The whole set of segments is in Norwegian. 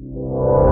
Det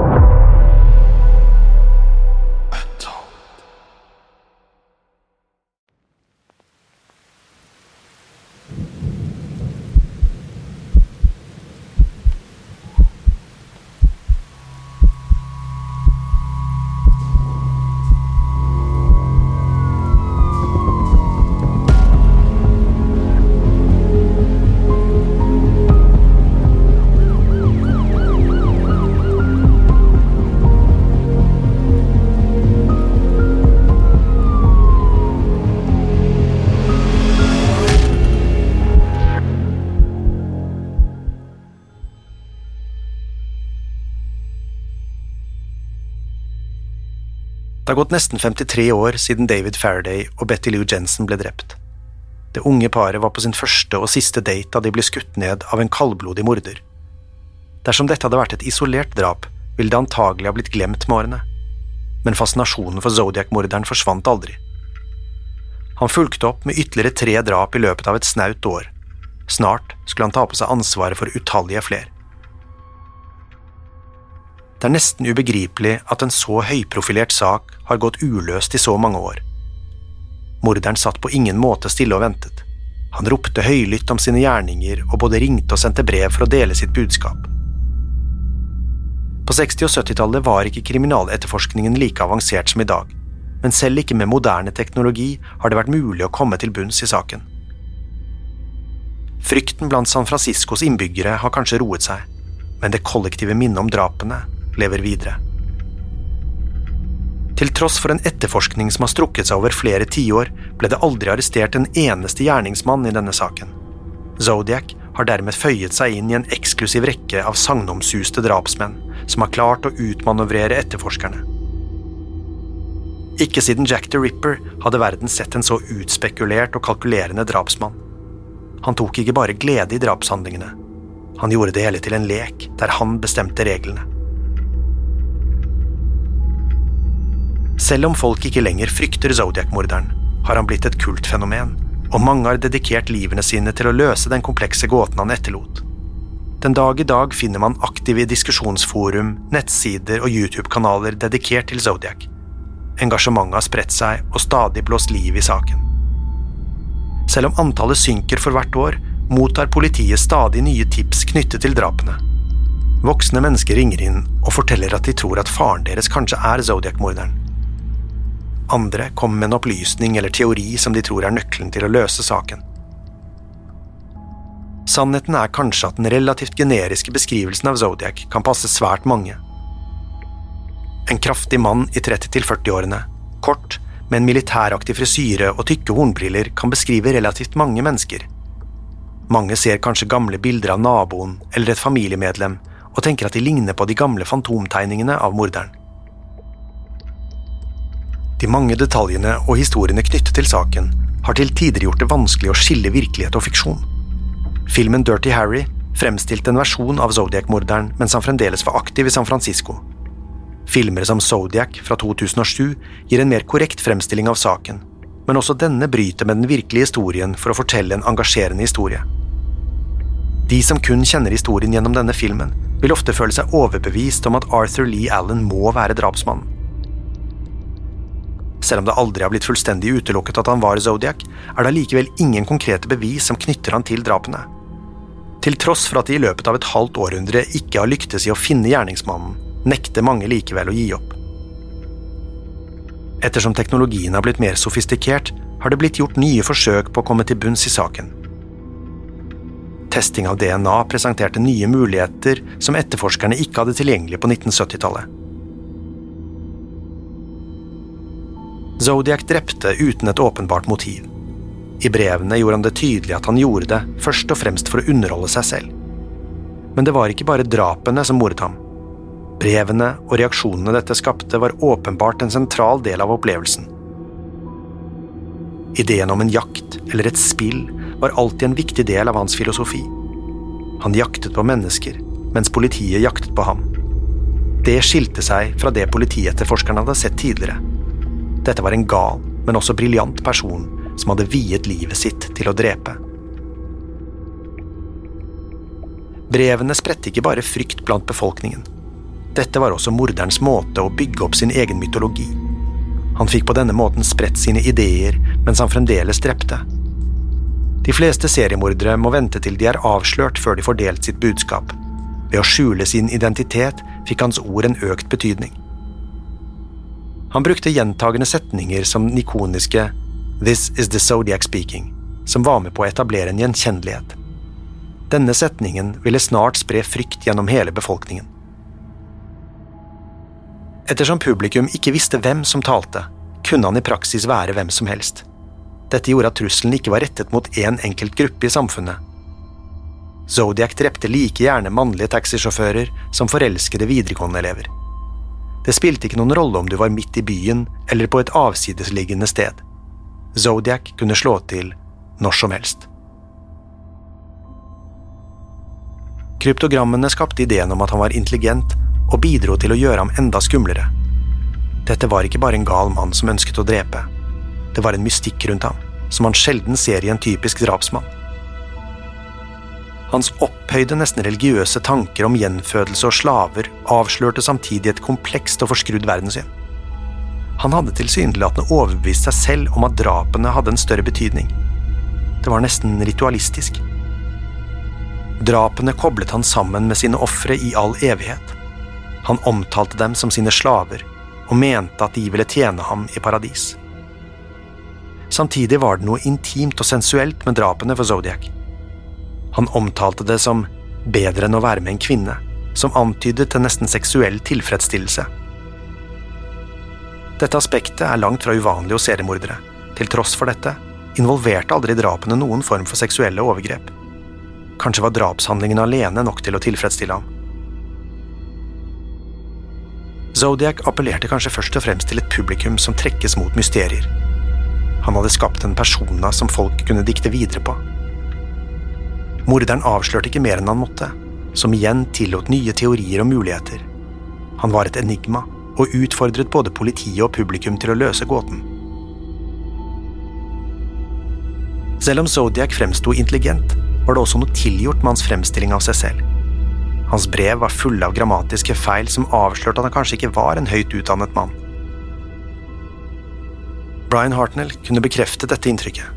har gått nesten 53 år siden David Faraday og Betty Lou Jensen ble drept. Det unge paret var på sin første og siste date da de ble skutt ned av en kaldblodig morder. Dersom dette hadde vært et isolert drap, ville det antagelig ha blitt glemt med årene. Men fascinasjonen for Zodiac-morderen forsvant aldri. Han fulgte opp med ytterligere tre drap i løpet av et snaut år. Snart skulle han ta på seg ansvaret for utallige flere. Det er nesten ubegripelig at en så høyprofilert sak har gått uløst i så mange år. Morderen satt på ingen måte stille og ventet. Han ropte høylytt om sine gjerninger og både ringte og sendte brev for å dele sitt budskap. På 60- og 70-tallet var ikke kriminaletterforskningen like avansert som i dag, men selv ikke med moderne teknologi har det vært mulig å komme til bunns i saken. Frykten blant San Franciscos innbyggere har kanskje roet seg, men det kollektive minnet om drapene lever videre. Til tross for en etterforskning som har strukket seg over flere tiår, ble det aldri arrestert en eneste gjerningsmann i denne saken. Zodiac har dermed føyet seg inn i en eksklusiv rekke av sagnomsuste drapsmenn som har klart å utmanøvrere etterforskerne. Ikke siden Jack the Ripper hadde verden sett en så utspekulert og kalkulerende drapsmann. Han tok ikke bare glede i drapshandlingene, han gjorde det hele til en lek der han bestemte reglene. Selv om folk ikke lenger frykter Zodiac-morderen, har han blitt et kultfenomen, og mange har dedikert livene sine til å løse den komplekse gåten han etterlot. Den dag i dag finner man aktive diskusjonsforum, nettsider og YouTube-kanaler dedikert til Zodiac. Engasjementet har spredt seg og stadig blåst liv i saken. Selv om antallet synker for hvert år, mottar politiet stadig nye tips knyttet til drapene. Voksne mennesker ringer inn og forteller at de tror at faren deres kanskje er Zodiac-morderen. Andre kommer med en opplysning eller teori som de tror er nøkkelen til å løse saken. Sannheten er kanskje at den relativt generiske beskrivelsen av Zodiac kan passe svært mange. En kraftig mann i 30–40-årene, kort, med en militæraktig frisyre og tykke hornbriller kan beskrive relativt mange mennesker. Mange ser kanskje gamle bilder av naboen eller et familiemedlem og tenker at de ligner på de gamle fantomtegningene av morderen. De mange detaljene og historiene knyttet til saken har til tider gjort det vanskelig å skille virkelighet og fiksjon. Filmen Dirty Harry fremstilte en versjon av Zodiac-morderen mens han fremdeles var aktiv i San Francisco. Filmer som Zodiac fra 2007 gir en mer korrekt fremstilling av saken, men også denne bryter med den virkelige historien for å fortelle en engasjerende historie. De som kun kjenner historien gjennom denne filmen, vil ofte føle seg overbevist om at Arthur Lee Allen må være drapsmannen. Selv om det aldri har blitt fullstendig utelukket at han var Zodiac, er det allikevel ingen konkrete bevis som knytter han til drapene. Til tross for at de i løpet av et halvt århundre ikke har lyktes i å finne gjerningsmannen, nekter mange likevel å gi opp. Ettersom teknologien har blitt mer sofistikert, har det blitt gjort nye forsøk på å komme til bunns i saken. Testing av DNA presenterte nye muligheter som etterforskerne ikke hadde tilgjengelig på 1970-tallet. Zodiac drepte uten et åpenbart motiv. I brevene gjorde han det tydelig at han gjorde det først og fremst for å underholde seg selv. Men det var ikke bare drapene som mordet ham. Brevene og reaksjonene dette skapte, var åpenbart en sentral del av opplevelsen. Ideen om en jakt eller et spill var alltid en viktig del av hans filosofi. Han jaktet på mennesker, mens politiet jaktet på ham. Det skilte seg fra det politietterforskerne hadde sett tidligere. Dette var en gal, men også briljant person som hadde viet livet sitt til å drepe. Brevene spredte ikke bare frykt blant befolkningen. Dette var også morderens måte å bygge opp sin egen mytologi. Han fikk på denne måten spredt sine ideer mens han fremdeles drepte. De fleste seriemordere må vente til de er avslørt før de får delt sitt budskap. Ved å skjule sin identitet fikk hans ord en økt betydning. Han brukte gjentagende setninger som den ikoniske This is the Zodiac speaking, som var med på å etablere en gjenkjennelighet. Denne setningen ville snart spre frykt gjennom hele befolkningen. Ettersom publikum ikke visste hvem som talte, kunne han i praksis være hvem som helst. Dette gjorde at trusselen ikke var rettet mot én en enkelt gruppe i samfunnet. Zodiac drepte like gjerne mannlige taxisjåfører som forelskede videregående elever. Det spilte ikke noen rolle om du var midt i byen eller på et avsidesliggende sted. Zodiac kunne slå til når som helst. Kryptogrammene skapte ideen om at han var intelligent, og bidro til å gjøre ham enda skumlere. Dette var ikke bare en gal mann som ønsket å drepe. Det var en mystikk rundt ham, som man sjelden ser i en typisk drapsmann. Hans opphøyde, nesten religiøse tanker om gjenfødelse og slaver avslørte samtidig et komplekst og forskrudd verdenssyn. Han hadde tilsynelatende overbevist seg selv om at drapene hadde en større betydning. Det var nesten ritualistisk. Drapene koblet han sammen med sine ofre i all evighet. Han omtalte dem som sine slaver, og mente at de ville tjene ham i paradis. Samtidig var det noe intimt og sensuelt med drapene for Zodiac. Han omtalte det som bedre enn å være med en kvinne, som antydet en nesten seksuell tilfredsstillelse. Dette aspektet er langt fra uvanlig hos seriemordere. Til tross for dette involverte aldri drapene noen form for seksuelle overgrep. Kanskje var drapshandlingen alene nok til å tilfredsstille ham. Zodiac appellerte kanskje først og fremst til et publikum som trekkes mot mysterier. Han hadde skapt en persona som folk kunne dikte videre på. Morderen avslørte ikke mer enn han måtte, som igjen tillot nye teorier og muligheter. Han var et enigma, og utfordret både politiet og publikum til å løse gåten. Selv om Zodiac fremsto intelligent, var det også noe tilgjort med hans fremstilling av seg selv. Hans brev var fulle av grammatiske feil som avslørte at han kanskje ikke var en høyt utdannet mann. Brian Hartnell kunne bekrefte dette inntrykket.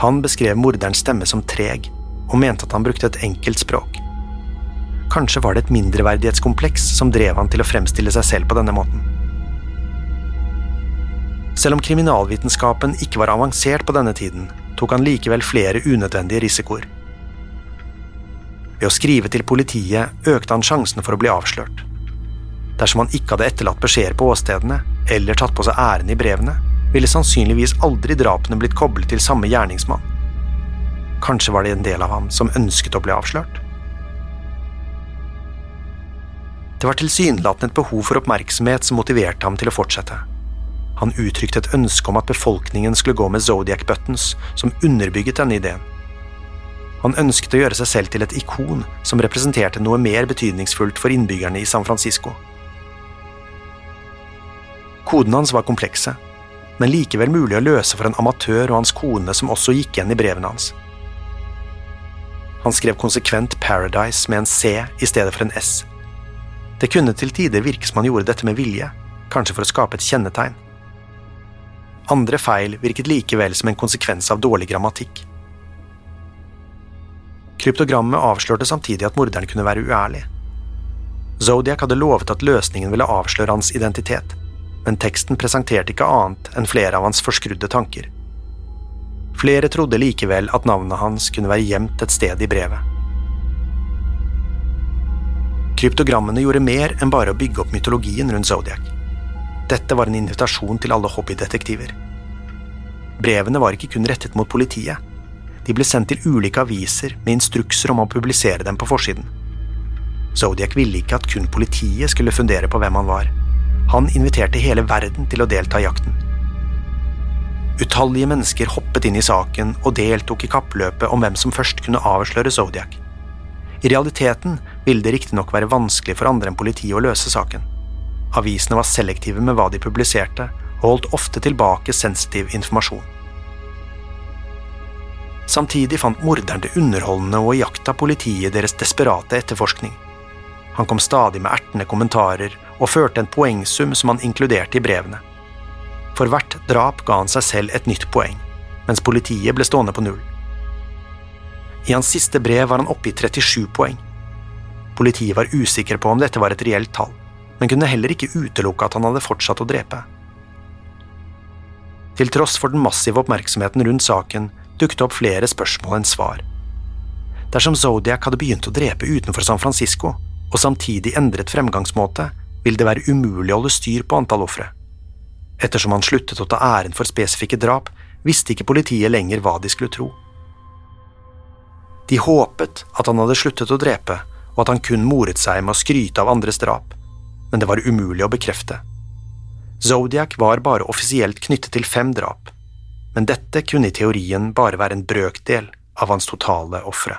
Han beskrev morderens stemme som treg, og mente at han brukte et enkelt språk. Kanskje var det et mindreverdighetskompleks som drev han til å fremstille seg selv på denne måten. Selv om kriminalvitenskapen ikke var avansert på denne tiden, tok han likevel flere unødvendige risikoer. Ved å skrive til politiet økte han sjansen for å bli avslørt. Dersom han ikke hadde etterlatt beskjeder på åstedene, eller tatt på seg æren i brevene, ville sannsynligvis aldri drapene blitt koblet til samme gjerningsmann. Kanskje var det en del av ham som ønsket å bli avslørt? Det var tilsynelatende et behov for oppmerksomhet som motiverte ham til å fortsette. Han uttrykte et ønske om at befolkningen skulle gå med Zodiac Buttons, som underbygget denne ideen. Han ønsket å gjøre seg selv til et ikon som representerte noe mer betydningsfullt for innbyggerne i San Francisco. Kodene hans var komplekse, men likevel mulig å løse for en amatør og hans kone som også gikk igjen i brevene hans. Han skrev konsekvent 'Paradise' med en C i stedet for en S. Det kunne til tider virke som han gjorde dette med vilje, kanskje for å skape et kjennetegn. Andre feil virket likevel som en konsekvens av dårlig grammatikk. Kryptogrammet avslørte samtidig at morderen kunne være uærlig. Zodiac hadde lovet at løsningen ville avsløre hans identitet, men teksten presenterte ikke annet enn flere av hans forskrudde tanker. Flere trodde likevel at navnet hans kunne være gjemt et sted i brevet. Kryptogrammene gjorde mer enn bare å bygge opp mytologien rundt Zodiac. Dette var en invitasjon til alle hobbydetektiver. Brevene var ikke kun rettet mot politiet. De ble sendt til ulike aviser med instrukser om å publisere dem på forsiden. Zodiac ville ikke at kun politiet skulle fundere på hvem han var. Han inviterte hele verden til å delta i jakten. Utallige mennesker hoppet inn i saken og deltok i kappløpet om hvem som først kunne avsløre Zodiac. I realiteten ville det riktignok være vanskelig for andre enn politiet å løse saken. Avisene var selektive med hva de publiserte, og holdt ofte tilbake sensitiv informasjon. Samtidig fant morderen det underholdende og iaktta politiet deres desperate etterforskning. Han kom stadig med ertende kommentarer og førte en poengsum som han inkluderte i brevene. For hvert drap ga han seg selv et nytt poeng, mens politiet ble stående på null. I hans siste brev var han oppe i 37 poeng. Politiet var usikre på om dette var et reelt tall, men kunne heller ikke utelukke at han hadde fortsatt å drepe. Til tross for den massive oppmerksomheten rundt saken dukket opp flere spørsmål enn svar. Dersom Zodiac hadde begynt å drepe utenfor San Francisco, og samtidig endret fremgangsmåte, ville det være umulig å holde styr på antall ofre. Ettersom han sluttet å ta æren for spesifikke drap, visste ikke politiet lenger hva de skulle tro. De håpet at han hadde sluttet å drepe, og at han kun moret seg med å skryte av andres drap, men det var umulig å bekrefte. Zodiac var bare offisielt knyttet til fem drap, men dette kunne i teorien bare være en brøkdel av hans totale ofre.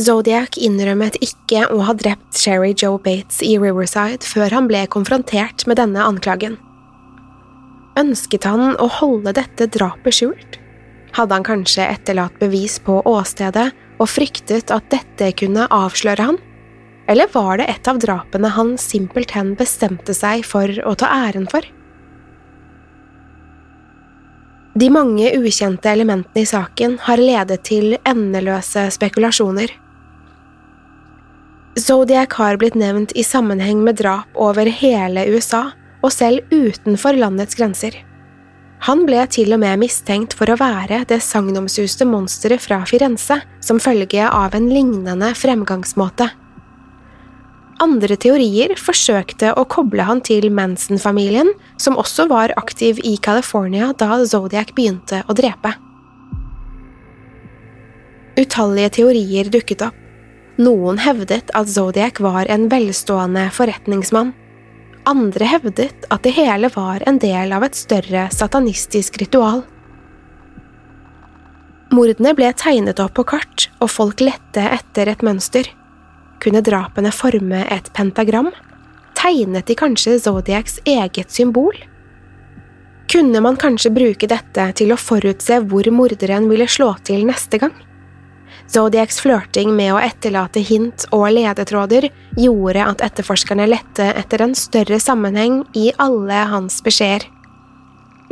Zodiac innrømmet ikke å ha drept Sherry Joe Bates i Riverside før han ble konfrontert med denne anklagen. Ønsket han å holde dette drapet skjult? Hadde han kanskje etterlatt bevis på åstedet og fryktet at dette kunne avsløre han? Eller var det et av drapene han simpelthen bestemte seg for å ta æren for? De mange ukjente elementene i saken har ledet til endeløse spekulasjoner. Zodiac har blitt nevnt i sammenheng med drap over hele USA, og selv utenfor landets grenser. Han ble til og med mistenkt for å være det sagnomsuste monsteret fra Firenze som følge av en lignende fremgangsmåte. Andre teorier forsøkte å koble han til Manson-familien, som også var aktiv i California da Zodiac begynte å drepe. Utallige teorier dukket opp. Noen hevdet at Zodiac var en velstående forretningsmann. Andre hevdet at det hele var en del av et større satanistisk ritual. Mordene ble tegnet opp på kart, og folk lette etter et mønster. Kunne drapene forme et pentagram? Tegnet de kanskje Zodiacs eget symbol? Kunne man kanskje bruke dette til å forutse hvor morderen ville slå til neste gang? Zodiacs flørting med å etterlate hint og ledetråder gjorde at etterforskerne lette etter en større sammenheng i alle hans beskjeder.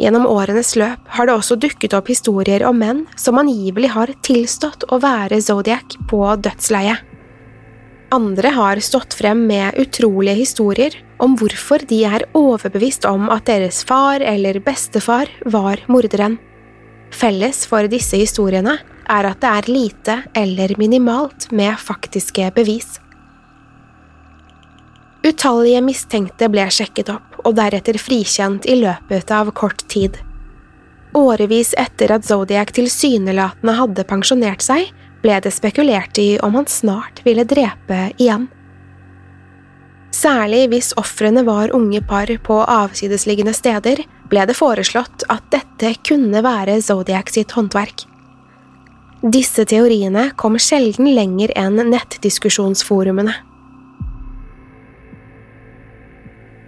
Gjennom årenes løp har det også dukket opp historier om menn som angivelig har tilstått å være Zodiac på dødsleiet. Andre har stått frem med utrolige historier om hvorfor de er overbevist om at deres far eller bestefar var morderen. Felles for disse historiene er at det er lite eller minimalt med faktiske bevis. Utallige mistenkte ble sjekket opp og deretter frikjent i løpet av kort tid. Årevis etter at Zodiac tilsynelatende hadde pensjonert seg, ble det spekulert i om han snart ville drepe igjen. Særlig hvis ofrene var unge par på avsidesliggende steder, ble det foreslått at dette kunne være Zodiac sitt håndverk. Disse teoriene kom sjelden lenger enn nettdiskusjonsforumene.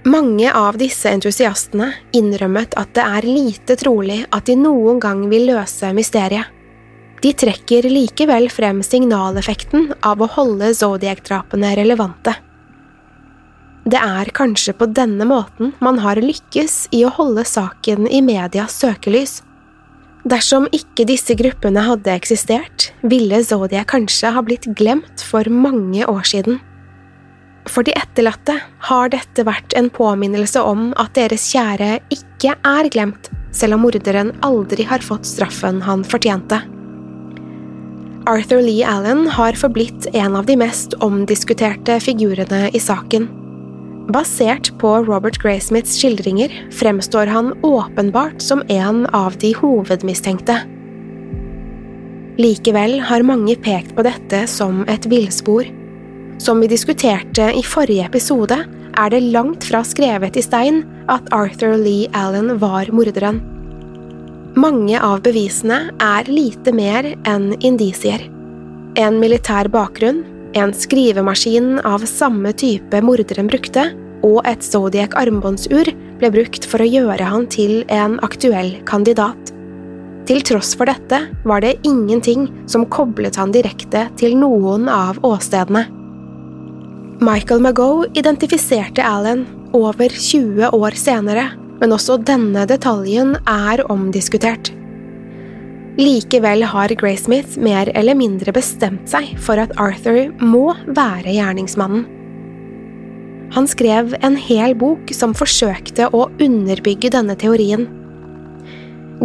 Mange av disse entusiastene innrømmet at det er lite trolig at de noen gang vil løse mysteriet. De trekker likevel frem signaleffekten av å holde Zodiac-drapene relevante. Det er kanskje på denne måten man har lykkes i å holde saken i medias søkelys. Dersom ikke disse gruppene hadde eksistert, ville Zodiac kanskje ha blitt glemt for mange år siden. For de etterlatte har dette vært en påminnelse om at deres kjære ikke er glemt, selv om morderen aldri har fått straffen han fortjente. Arthur Lee Allen har forblitt en av de mest omdiskuterte figurene i saken. Basert på Robert Graysmiths skildringer fremstår han åpenbart som en av de hovedmistenkte. Likevel har mange pekt på dette som et villspor. Som vi diskuterte i forrige episode, er det langt fra skrevet i stein at Arthur Lee Allen var morderen. Mange av bevisene er lite mer enn indisier. En militær bakgrunn, en skrivemaskin av samme type morderen brukte, og et Zodiac armbåndsur ble brukt for å gjøre han til en aktuell kandidat. Til tross for dette var det ingenting som koblet han direkte til noen av åstedene. Michael Magoe identifiserte Allen over 20 år senere, men også denne detaljen er omdiskutert. Likevel har Graysmith mer eller mindre bestemt seg for at Arthur må være gjerningsmannen. Han skrev en hel bok som forsøkte å underbygge denne teorien.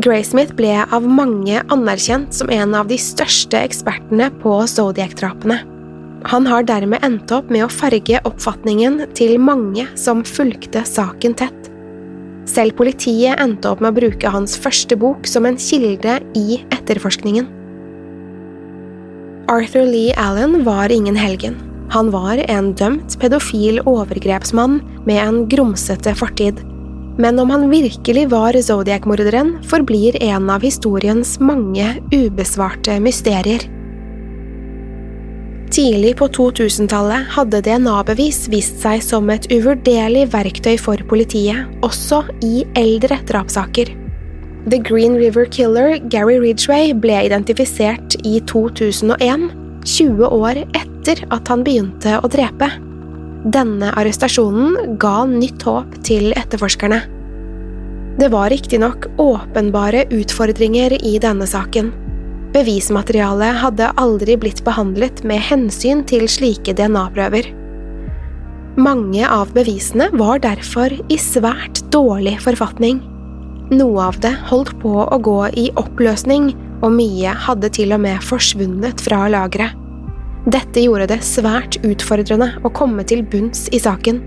Graysmith ble av mange anerkjent som en av de største ekspertene på Zodiac-drapene. Han har dermed endt opp med å farge oppfatningen til mange som fulgte saken tett. Selv politiet endte opp med å bruke hans første bok som en kilde i etterforskningen. Arthur Lee Allen var ingen helgen. Han var en dømt pedofil overgrepsmann med en grumsete fortid. Men om han virkelig var Zodiac-morderen, forblir en av historiens mange ubesvarte mysterier. Tidlig på 2000-tallet hadde DNA-bevis vist seg som et uvurderlig verktøy for politiet, også i eldre drapssaker. The Green River Killer, Gary Ridgway, ble identifisert i 2001, 20 år etter at han begynte å drepe. Denne arrestasjonen ga nytt håp til etterforskerne. Det var riktignok åpenbare utfordringer i denne saken. Bevismaterialet hadde aldri blitt behandlet med hensyn til slike DNA-prøver. Mange av bevisene var derfor i svært dårlig forfatning. Noe av det holdt på å gå i oppløsning, og mye hadde til og med forsvunnet fra lageret. Dette gjorde det svært utfordrende å komme til bunns i saken.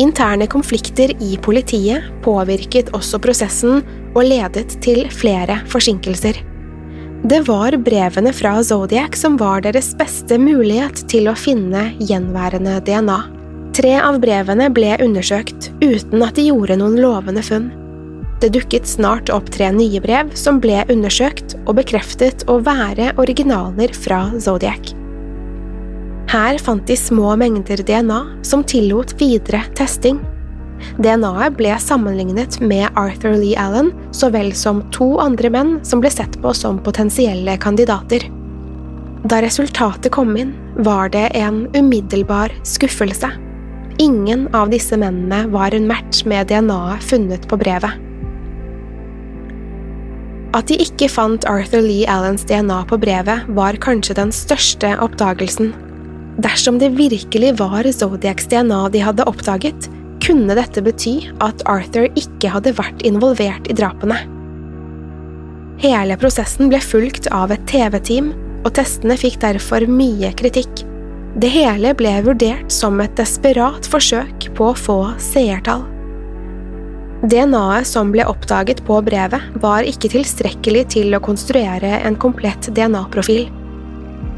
Interne konflikter i politiet påvirket også prosessen og ledet til flere forsinkelser. Det var brevene fra Zodiac som var deres beste mulighet til å finne gjenværende DNA. Tre av brevene ble undersøkt, uten at de gjorde noen lovende funn. Det dukket snart opp tre nye brev som ble undersøkt og bekreftet å være originaler fra Zodiac. Her fant de små mengder DNA som tillot videre testing. DNA-et ble sammenlignet med Arthur Lee Allen så vel som to andre menn som ble sett på som potensielle kandidater. Da resultatet kom inn, var det en umiddelbar skuffelse. Ingen av disse mennene var en match med DNA-et funnet på brevet. At de ikke fant Arthur Lee Allens DNA på brevet, var kanskje den største oppdagelsen. Dersom det virkelig var Zodiacs DNA de hadde oppdaget, kunne dette bety at Arthur ikke hadde vært involvert i drapene. Hele prosessen ble fulgt av et TV-team, og testene fikk derfor mye kritikk. Det hele ble vurdert som et desperat forsøk på å få seertall. DNA-et som ble oppdaget på brevet, var ikke tilstrekkelig til å konstruere en komplett DNA-profil.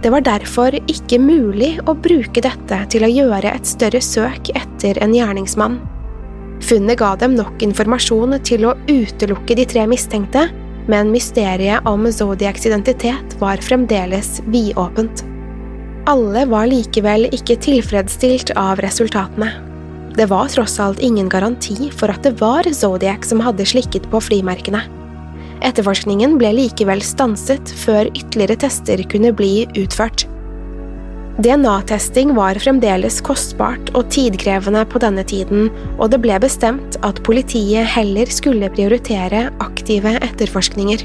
Det var derfor ikke mulig å bruke dette til å gjøre et større søk etter en gjerningsmann. Funnet ga dem nok informasjon til å utelukke de tre mistenkte, men mysteriet om Zodiacs identitet var fremdeles vidåpent. Alle var likevel ikke tilfredsstilt av resultatene. Det var tross alt ingen garanti for at det var Zodiac som hadde slikket på flymerkene. Etterforskningen ble likevel stanset før ytterligere tester kunne bli utført. DNA-testing var fremdeles kostbart og tidkrevende på denne tiden, og det ble bestemt at politiet heller skulle prioritere aktive etterforskninger.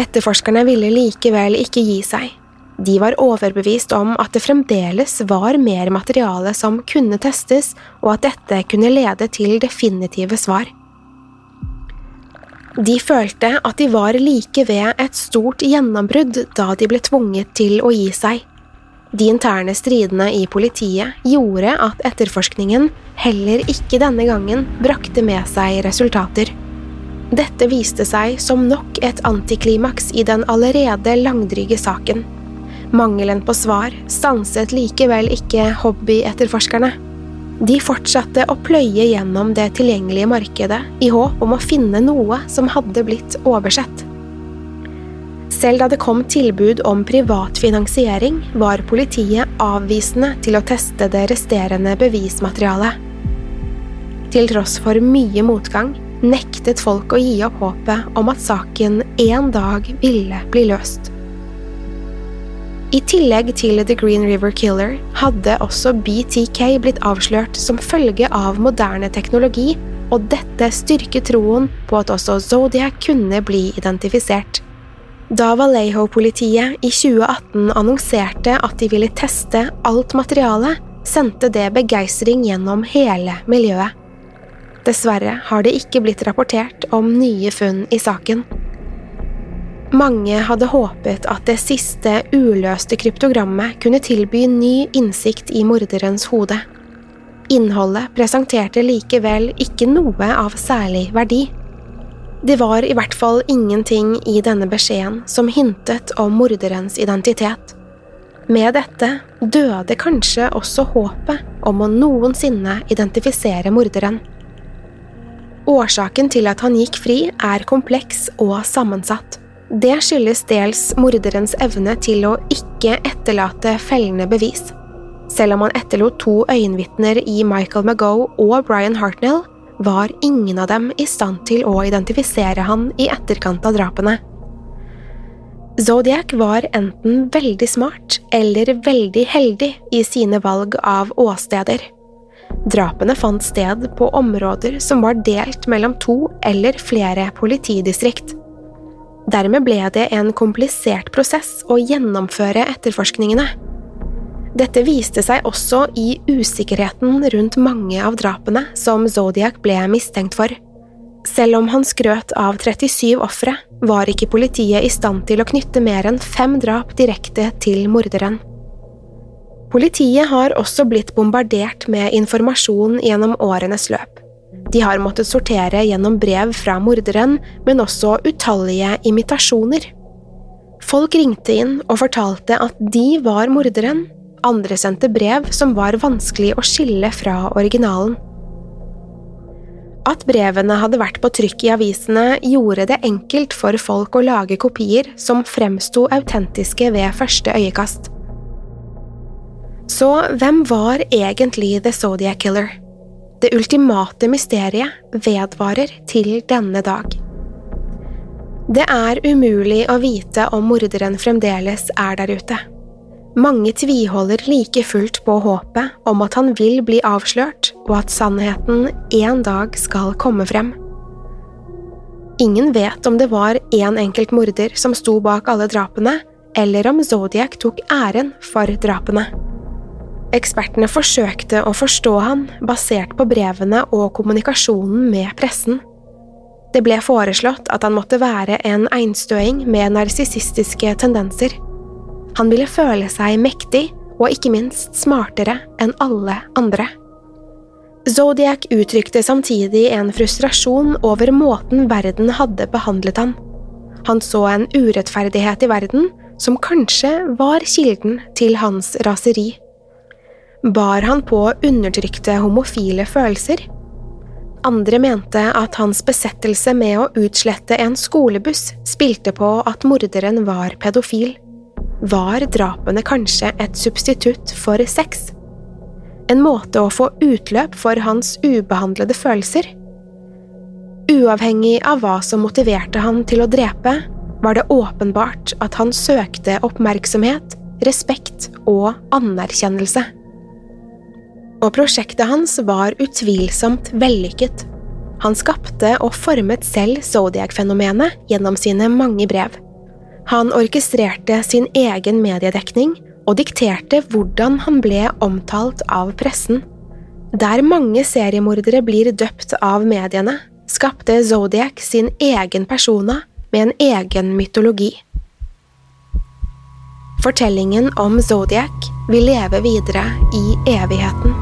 Etterforskerne ville likevel ikke gi seg. De var overbevist om at det fremdeles var mer materiale som kunne testes, og at dette kunne lede til definitive svar. De følte at de var like ved et stort gjennombrudd da de ble tvunget til å gi seg. De interne stridene i politiet gjorde at etterforskningen heller ikke denne gangen brakte med seg resultater. Dette viste seg som nok et antiklimaks i den allerede langdryge saken. Mangelen på svar stanset likevel ikke hobbyetterforskerne. De fortsatte å pløye gjennom det tilgjengelige markedet i håp om å finne noe som hadde blitt oversett. Selv da det kom tilbud om privat finansiering, var politiet avvisende til å teste det resterende bevismaterialet. Til tross for mye motgang nektet folk å gi opp håpet om at saken en dag ville bli løst. I tillegg til The Green River Killer hadde også BTK blitt avslørt som følge av moderne teknologi, og dette styrket troen på at også Zodiac kunne bli identifisert. Da Vallejo-politiet i 2018 annonserte at de ville teste alt materialet, sendte det begeistring gjennom hele miljøet. Dessverre har det ikke blitt rapportert om nye funn i saken. Mange hadde håpet at det siste uløste kryptogrammet kunne tilby ny innsikt i morderens hode. Innholdet presenterte likevel ikke noe av særlig verdi. Det var i hvert fall ingenting i denne beskjeden som hintet om morderens identitet. Med dette døde kanskje også håpet om å noensinne identifisere morderen. Årsaken til at han gikk fri, er kompleks og sammensatt. Det skyldes dels morderens evne til å ikke etterlate fellende bevis. Selv om han etterlot to øyenvitner i Michael McGough og Brian Hartnell, var ingen av dem i stand til å identifisere han i etterkant av drapene. Zodiac var enten veldig smart eller veldig heldig i sine valg av åsteder. Drapene fant sted på områder som var delt mellom to eller flere politidistrikt. Dermed ble det en komplisert prosess å gjennomføre etterforskningene. Dette viste seg også i usikkerheten rundt mange av drapene som Zodiac ble mistenkt for. Selv om han skrøt av 37 ofre, var ikke politiet i stand til å knytte mer enn fem drap direkte til morderen. Politiet har også blitt bombardert med informasjon gjennom årenes løp. De har måttet sortere gjennom brev fra morderen, men også utallige imitasjoner. Folk ringte inn og fortalte at de var morderen, andre sendte brev som var vanskelig å skille fra originalen. At brevene hadde vært på trykk i avisene, gjorde det enkelt for folk å lage kopier som fremsto autentiske ved første øyekast. Så hvem var egentlig The Zodiac Killer? Det ultimate mysteriet vedvarer til denne dag. Det er umulig å vite om morderen fremdeles er der ute. Mange tviholder like fullt på håpet om at han vil bli avslørt, og at sannheten en dag skal komme frem. Ingen vet om det var én enkelt morder som sto bak alle drapene, eller om Zodiac tok æren for drapene. Ekspertene forsøkte å forstå han basert på brevene og kommunikasjonen med pressen. Det ble foreslått at han måtte være en einstøing med narsissistiske tendenser. Han ville føle seg mektig og ikke minst smartere enn alle andre. Zodiac uttrykte samtidig en frustrasjon over måten verden hadde behandlet han. Han så en urettferdighet i verden som kanskje var kilden til hans raseri. Bar han på undertrykte homofile følelser? andre mente at hans besettelse med å utslette en skolebuss spilte på at morderen var pedofil, var drapene kanskje et substitutt for sex? En måte å få utløp for hans ubehandlede følelser? Uavhengig av hva som motiverte han til å drepe, var det åpenbart at han søkte oppmerksomhet, respekt og anerkjennelse. Og prosjektet hans var utvilsomt vellykket. Han skapte og formet selv Zodiac-fenomenet gjennom sine mange brev. Han orkestrerte sin egen mediedekning og dikterte hvordan han ble omtalt av pressen. Der mange seriemordere blir døpt av mediene, skapte Zodiac sin egen persona med en egen mytologi. Fortellingen om Zodiac vil leve videre i evigheten.